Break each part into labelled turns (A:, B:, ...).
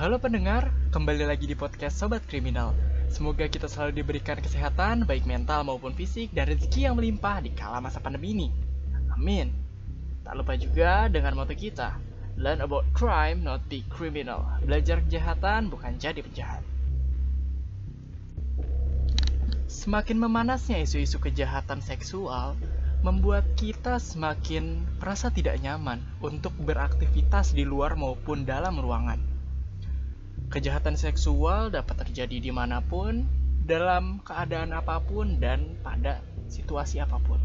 A: Halo pendengar, kembali lagi di podcast Sobat Kriminal. Semoga kita selalu diberikan kesehatan, baik mental maupun fisik, dan rezeki yang melimpah di kala masa pandemi ini. Amin. Tak lupa juga dengan moto kita, Learn about crime, not be criminal. Belajar kejahatan, bukan jadi penjahat. Semakin memanasnya isu-isu kejahatan seksual, membuat kita semakin merasa tidak nyaman untuk beraktivitas di luar maupun dalam ruangan. Kejahatan seksual dapat terjadi di mana pun, dalam keadaan apa pun, dan pada situasi apa pun.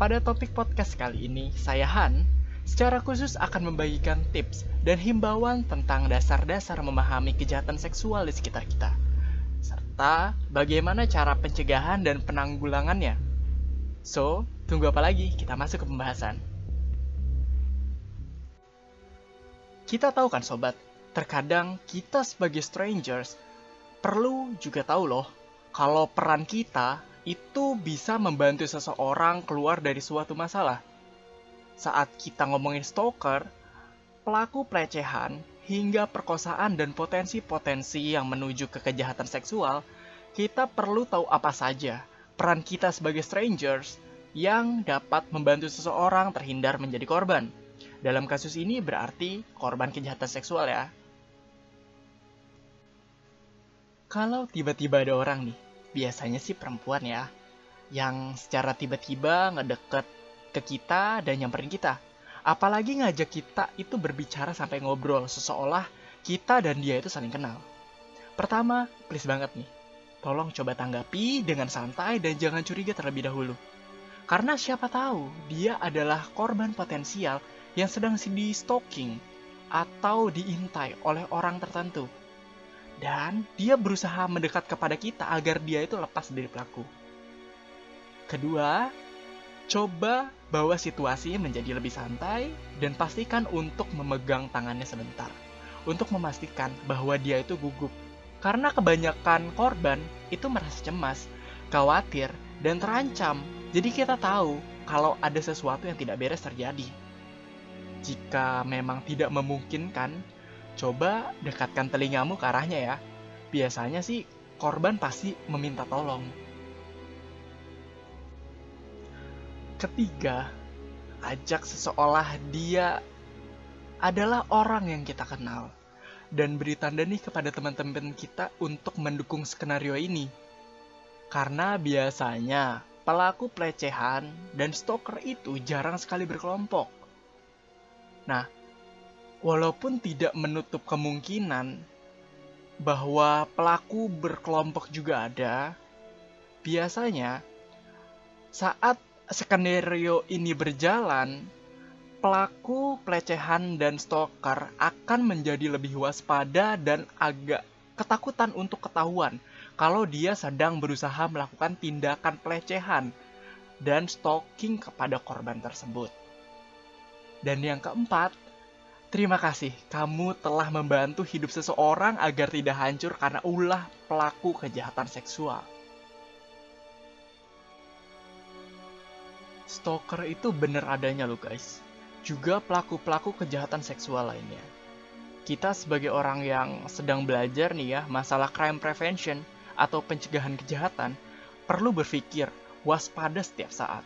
A: Pada topik podcast kali ini, saya Han secara khusus akan membagikan tips dan himbauan tentang dasar-dasar memahami kejahatan seksual di sekitar kita, serta bagaimana cara pencegahan dan penanggulangannya. So, tunggu apa lagi? Kita masuk ke pembahasan. Kita tahu kan sobat, terkadang kita sebagai strangers perlu juga tahu loh kalau peran kita itu bisa membantu seseorang keluar dari suatu masalah. Saat kita ngomongin stalker, pelaku pelecehan, hingga perkosaan dan potensi-potensi yang menuju ke kejahatan seksual, kita perlu tahu apa saja peran kita sebagai strangers yang dapat membantu seseorang terhindar menjadi korban. Dalam kasus ini berarti korban kejahatan seksual ya. Kalau tiba-tiba ada orang nih, biasanya sih perempuan ya, yang secara tiba-tiba ngedeket ke kita dan nyamperin kita. Apalagi ngajak kita itu berbicara sampai ngobrol, seseolah kita dan dia itu saling kenal. Pertama, please banget nih, tolong coba tanggapi dengan santai dan jangan curiga terlebih dahulu. Karena siapa tahu dia adalah korban potensial yang sedang di stalking atau diintai oleh orang tertentu dan dia berusaha mendekat kepada kita agar dia itu lepas dari pelaku. Kedua, coba bawa situasi menjadi lebih santai dan pastikan untuk memegang tangannya sebentar untuk memastikan bahwa dia itu gugup. Karena kebanyakan korban itu merasa cemas, khawatir, dan terancam. Jadi kita tahu kalau ada sesuatu yang tidak beres terjadi. Jika memang tidak memungkinkan, Coba dekatkan telingamu ke arahnya ya. Biasanya sih korban pasti meminta tolong. Ketiga, ajak seseolah dia adalah orang yang kita kenal. Dan beri tanda nih kepada teman-teman kita untuk mendukung skenario ini. Karena biasanya pelaku pelecehan dan stalker itu jarang sekali berkelompok. Nah, walaupun tidak menutup kemungkinan bahwa pelaku berkelompok juga ada, biasanya saat skenario ini berjalan, pelaku pelecehan dan stalker akan menjadi lebih waspada dan agak ketakutan untuk ketahuan kalau dia sedang berusaha melakukan tindakan pelecehan dan stalking kepada korban tersebut. Dan yang keempat, Terima kasih, kamu telah membantu hidup seseorang agar tidak hancur karena ulah pelaku kejahatan seksual. Stalker itu bener adanya loh guys. Juga pelaku-pelaku kejahatan seksual lainnya. Kita sebagai orang yang sedang belajar nih ya masalah crime prevention atau pencegahan kejahatan perlu berpikir waspada setiap saat.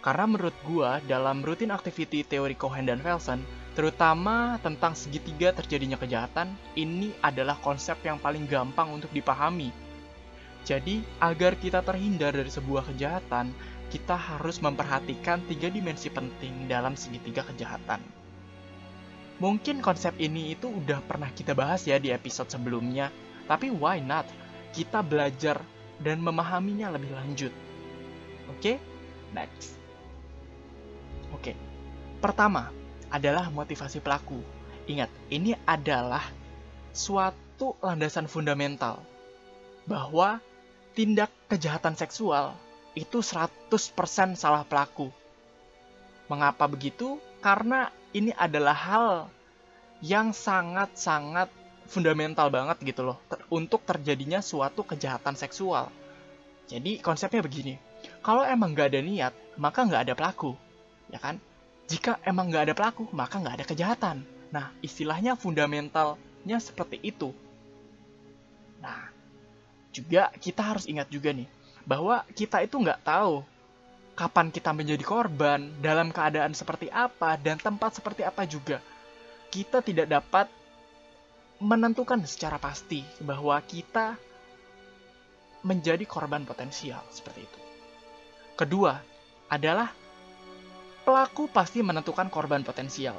A: Karena menurut gua dalam rutin activity teori Cohen dan Felsen, Terutama tentang segitiga terjadinya kejahatan, ini adalah konsep yang paling gampang untuk dipahami. Jadi, agar kita terhindar dari sebuah kejahatan, kita harus memperhatikan tiga dimensi penting dalam segitiga kejahatan. Mungkin konsep ini itu udah pernah kita bahas ya di episode sebelumnya, tapi why not? Kita belajar dan memahaminya lebih lanjut. Oke, okay? next. Oke, okay. pertama, adalah motivasi pelaku. Ingat, ini adalah suatu landasan fundamental bahwa tindak kejahatan seksual itu 100% salah pelaku. Mengapa begitu? Karena ini adalah hal yang sangat-sangat fundamental banget gitu loh ter untuk terjadinya suatu kejahatan seksual. Jadi konsepnya begini, kalau emang gak ada niat, maka nggak ada pelaku, ya kan? Jika emang nggak ada pelaku, maka nggak ada kejahatan. Nah, istilahnya fundamentalnya seperti itu. Nah, juga kita harus ingat juga nih, bahwa kita itu nggak tahu kapan kita menjadi korban, dalam keadaan seperti apa, dan tempat seperti apa juga. Kita tidak dapat menentukan secara pasti bahwa kita menjadi korban potensial seperti itu. Kedua adalah pelaku pasti menentukan korban potensial.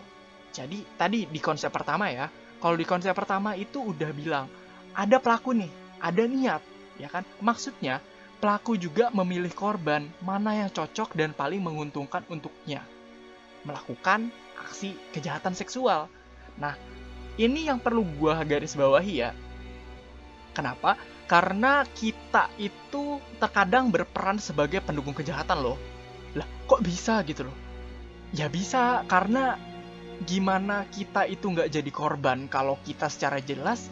A: Jadi tadi di konsep pertama ya, kalau di konsep pertama itu udah bilang ada pelaku nih, ada niat, ya kan? Maksudnya pelaku juga memilih korban mana yang cocok dan paling menguntungkan untuknya. Melakukan aksi kejahatan seksual. Nah, ini yang perlu gua garis bawahi ya. Kenapa? Karena kita itu terkadang berperan sebagai pendukung kejahatan loh. Lah, kok bisa gitu loh? Ya bisa, karena gimana kita itu nggak jadi korban kalau kita secara jelas,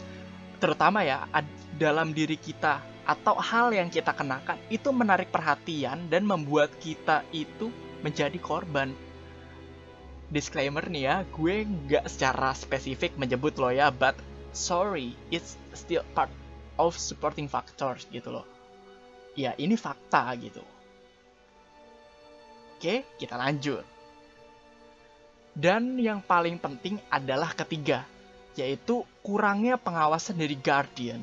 A: terutama ya, dalam diri kita atau hal yang kita kenakan itu menarik perhatian dan membuat kita itu menjadi korban disclaimer nih ya, gue nggak secara spesifik menyebut lo ya, but sorry, it's still part of supporting factors gitu loh. Ya, ini fakta gitu. Oke, kita lanjut. Dan yang paling penting adalah ketiga, yaitu kurangnya pengawasan dari guardian.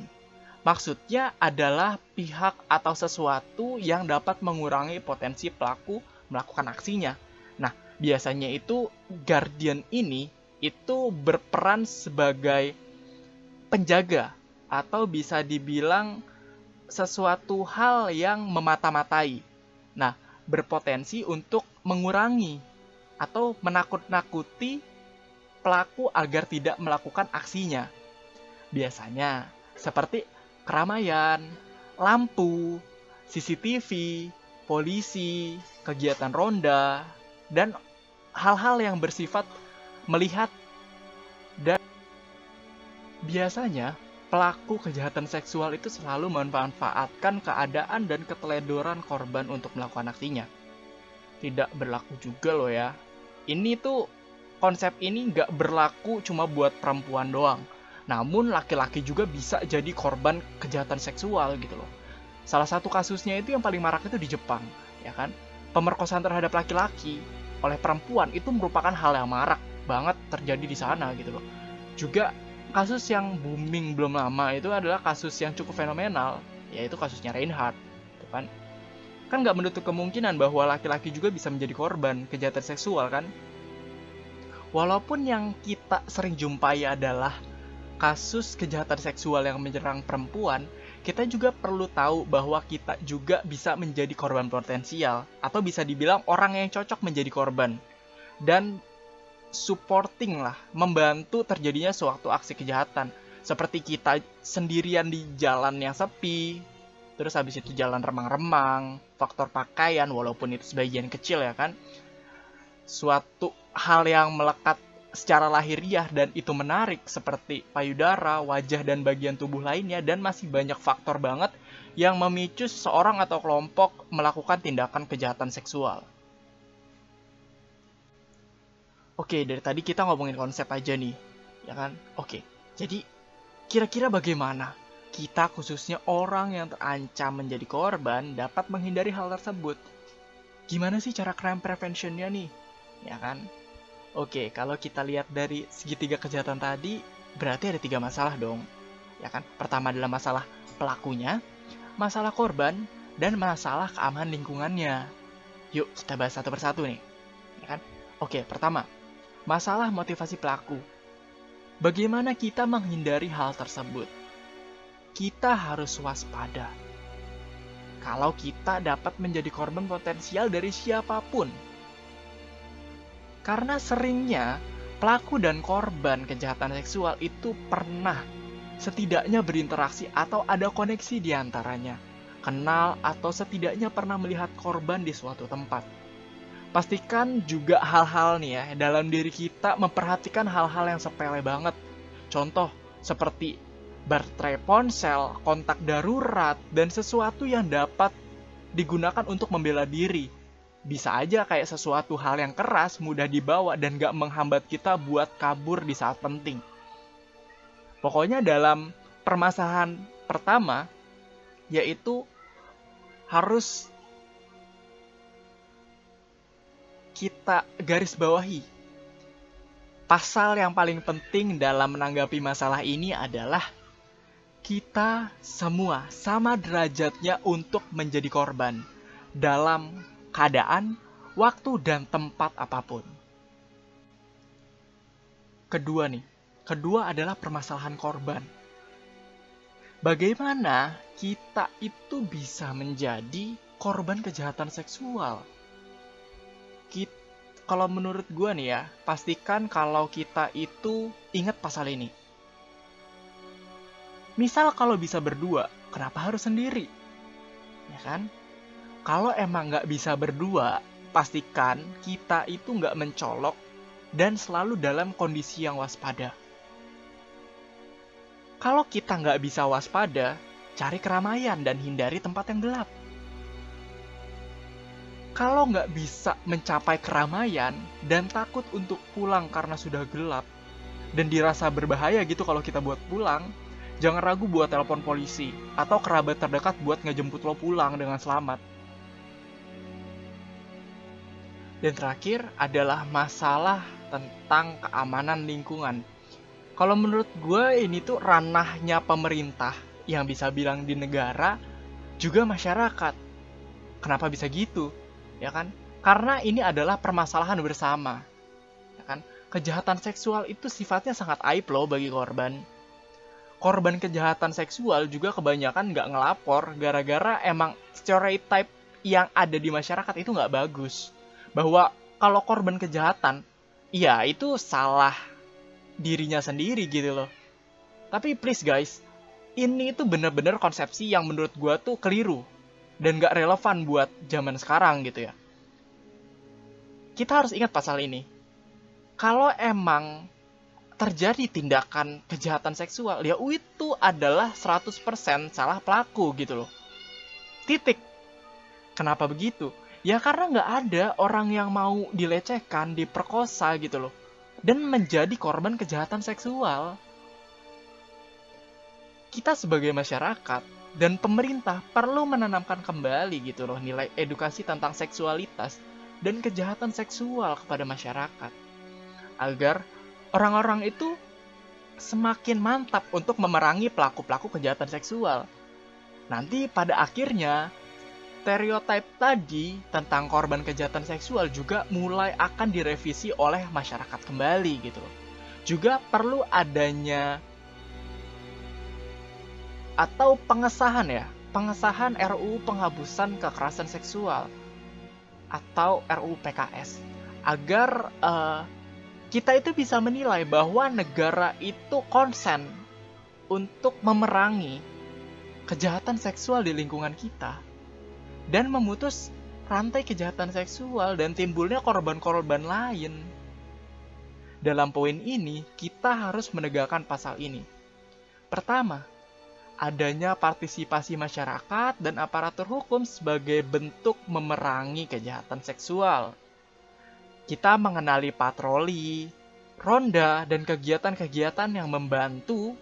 A: Maksudnya adalah pihak atau sesuatu yang dapat mengurangi potensi pelaku melakukan aksinya. Nah, biasanya itu guardian ini itu berperan sebagai penjaga atau bisa dibilang sesuatu hal yang memata-matai. Nah, berpotensi untuk mengurangi atau menakut-nakuti pelaku agar tidak melakukan aksinya. Biasanya seperti keramaian, lampu, CCTV, polisi, kegiatan ronda, dan hal-hal yang bersifat melihat dan biasanya pelaku kejahatan seksual itu selalu memanfaatkan keadaan dan keteledoran korban untuk melakukan aksinya. Tidak berlaku juga loh ya. Ini tuh konsep ini nggak berlaku cuma buat perempuan doang. Namun laki-laki juga bisa jadi korban kejahatan seksual gitu loh. Salah satu kasusnya itu yang paling marak itu di Jepang, ya kan? Pemerkosaan terhadap laki-laki oleh perempuan itu merupakan hal yang marak banget terjadi di sana gitu loh. Juga kasus yang booming belum lama itu adalah kasus yang cukup fenomenal, yaitu kasusnya Reinhardt, gitu kan? Kan nggak menutup kemungkinan bahwa laki-laki juga bisa menjadi korban kejahatan seksual kan? Walaupun yang kita sering jumpai adalah kasus kejahatan seksual yang menyerang perempuan, kita juga perlu tahu bahwa kita juga bisa menjadi korban potensial atau bisa dibilang orang yang cocok menjadi korban dan supporting lah membantu terjadinya suatu aksi kejahatan seperti kita sendirian di jalan yang sepi terus habis itu jalan remang-remang faktor pakaian walaupun itu sebagian kecil ya kan suatu hal yang melekat secara lahiriah dan itu menarik seperti payudara, wajah dan bagian tubuh lainnya dan masih banyak faktor banget yang memicu seseorang atau kelompok melakukan tindakan kejahatan seksual. Oke, dari tadi kita ngomongin konsep aja nih, ya kan? Oke, jadi kira-kira bagaimana kita khususnya orang yang terancam menjadi korban dapat menghindari hal tersebut? Gimana sih cara crime preventionnya nih? Ya kan? Oke, kalau kita lihat dari segitiga kejahatan tadi, berarti ada tiga masalah dong. Ya kan? Pertama adalah masalah pelakunya, masalah korban, dan masalah keamanan lingkungannya. Yuk, kita bahas satu persatu nih. Ya kan? Oke, pertama, masalah motivasi pelaku. Bagaimana kita menghindari hal tersebut? Kita harus waspada. Kalau kita dapat menjadi korban potensial dari siapa pun, karena seringnya pelaku dan korban kejahatan seksual itu pernah setidaknya berinteraksi atau ada koneksi di antaranya, kenal atau setidaknya pernah melihat korban di suatu tempat. Pastikan juga hal-hal nih ya dalam diri kita memperhatikan hal-hal yang sepele banget. Contoh seperti baterai ponsel, kontak darurat, dan sesuatu yang dapat digunakan untuk membela diri bisa aja kayak sesuatu hal yang keras, mudah dibawa, dan gak menghambat kita buat kabur di saat penting. Pokoknya dalam permasalahan pertama, yaitu harus kita garis bawahi. Pasal yang paling penting dalam menanggapi masalah ini adalah kita semua sama derajatnya untuk menjadi korban dalam keadaan, waktu, dan tempat apa pun. Kedua nih, kedua adalah permasalahan korban. Bagaimana kita itu bisa menjadi korban kejahatan seksual? Kita, kalau menurut gue nih ya, pastikan kalau kita itu ingat pasal ini. Misal kalau bisa berdua, kenapa harus sendiri? Ya kan? kalau emang nggak bisa berdua, pastikan kita itu nggak mencolok dan selalu dalam kondisi yang waspada. Kalau kita nggak bisa waspada, cari keramaian dan hindari tempat yang gelap. Kalau nggak bisa mencapai keramaian dan takut untuk pulang karena sudah gelap, dan dirasa berbahaya gitu kalau kita buat pulang, jangan ragu buat telepon polisi atau kerabat terdekat buat ngejemput lo pulang dengan selamat. Dan terakhir adalah masalah tentang keamanan lingkungan. Kalau menurut gue ini tuh ranahnya pemerintah yang bisa bilang di negara juga masyarakat. Kenapa bisa gitu? Ya kan? Karena ini adalah permasalahan bersama. Ya kan? Kejahatan seksual itu sifatnya sangat aib loh bagi korban. Korban kejahatan seksual juga kebanyakan nggak ngelapor gara-gara emang stereotype yang ada di masyarakat itu nggak bagus bahwa kalau korban kejahatan, iya itu salah dirinya sendiri gitu loh. Tapi please guys, ini itu bener-bener konsepsi yang menurut gue tuh keliru dan gak relevan buat zaman sekarang gitu ya. Kita harus ingat pasal ini. Kalau emang terjadi tindakan kejahatan seksual, ya itu adalah 100% salah pelaku gitu loh. Titik. Kenapa begitu? Ya karena nggak ada orang yang mau dilecehkan, diperkosa gitu loh. Dan menjadi korban kejahatan seksual. Kita sebagai masyarakat dan pemerintah perlu menanamkan kembali gitu loh nilai edukasi tentang seksualitas dan kejahatan seksual kepada masyarakat. Agar orang-orang itu semakin mantap untuk memerangi pelaku-pelaku kejahatan seksual. Nanti pada akhirnya stereotip tadi tentang korban kejahatan seksual juga mulai akan direvisi oleh masyarakat kembali gitu. Juga perlu adanya atau pengesahan ya, pengesahan RUU penghapusan kekerasan seksual atau RUU PKS agar uh, kita itu bisa menilai bahwa negara itu konsen untuk memerangi kejahatan seksual di lingkungan kita dan memutus rantai kejahatan seksual dan timbulnya korban-korban lain. Dalam poin ini, kita harus menegakkan pasal ini. Pertama, adanya partisipasi masyarakat dan aparatur hukum sebagai bentuk memerangi kejahatan seksual. Kita mengenali patroli, ronda, dan kegiatan-kegiatan yang membantu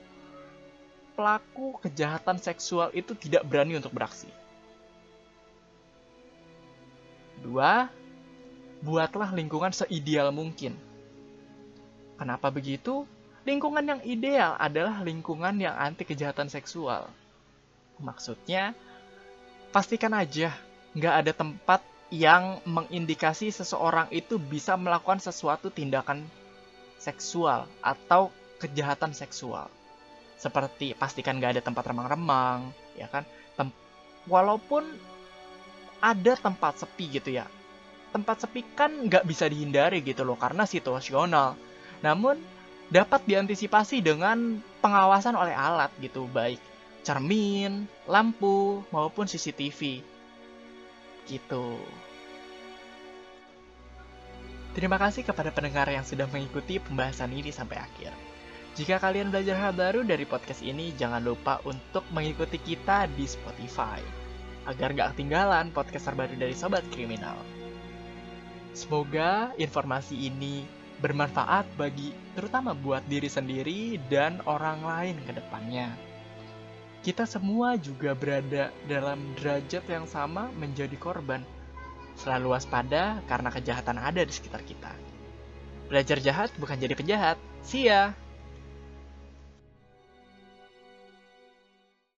A: pelaku kejahatan seksual itu tidak berani untuk beraksi. Dua, buatlah lingkungan seideal mungkin. Kenapa begitu? Lingkungan yang ideal adalah lingkungan yang anti kejahatan seksual. Maksudnya, pastikan aja nggak ada tempat yang mengindikasi seseorang itu bisa melakukan sesuatu tindakan seksual atau kejahatan seksual. Seperti pastikan nggak ada tempat remang-remang, ya kan? Tem walaupun ada tempat sepi gitu ya. Tempat sepi kan nggak bisa dihindari gitu loh karena situasional. Namun dapat diantisipasi dengan pengawasan oleh alat gitu, baik cermin, lampu, maupun CCTV. Gitu. Terima kasih kepada pendengar yang sudah mengikuti pembahasan ini sampai akhir. Jika kalian belajar hal baru dari podcast ini, jangan lupa untuk mengikuti kita di Spotify agar gak ketinggalan podcast terbaru dari Sobat Kriminal. Semoga informasi ini bermanfaat bagi terutama buat diri sendiri dan orang lain ke depannya. Kita semua juga berada dalam derajat yang sama menjadi korban. Selalu waspada karena kejahatan ada di sekitar kita. Belajar jahat bukan jadi penjahat. See ya!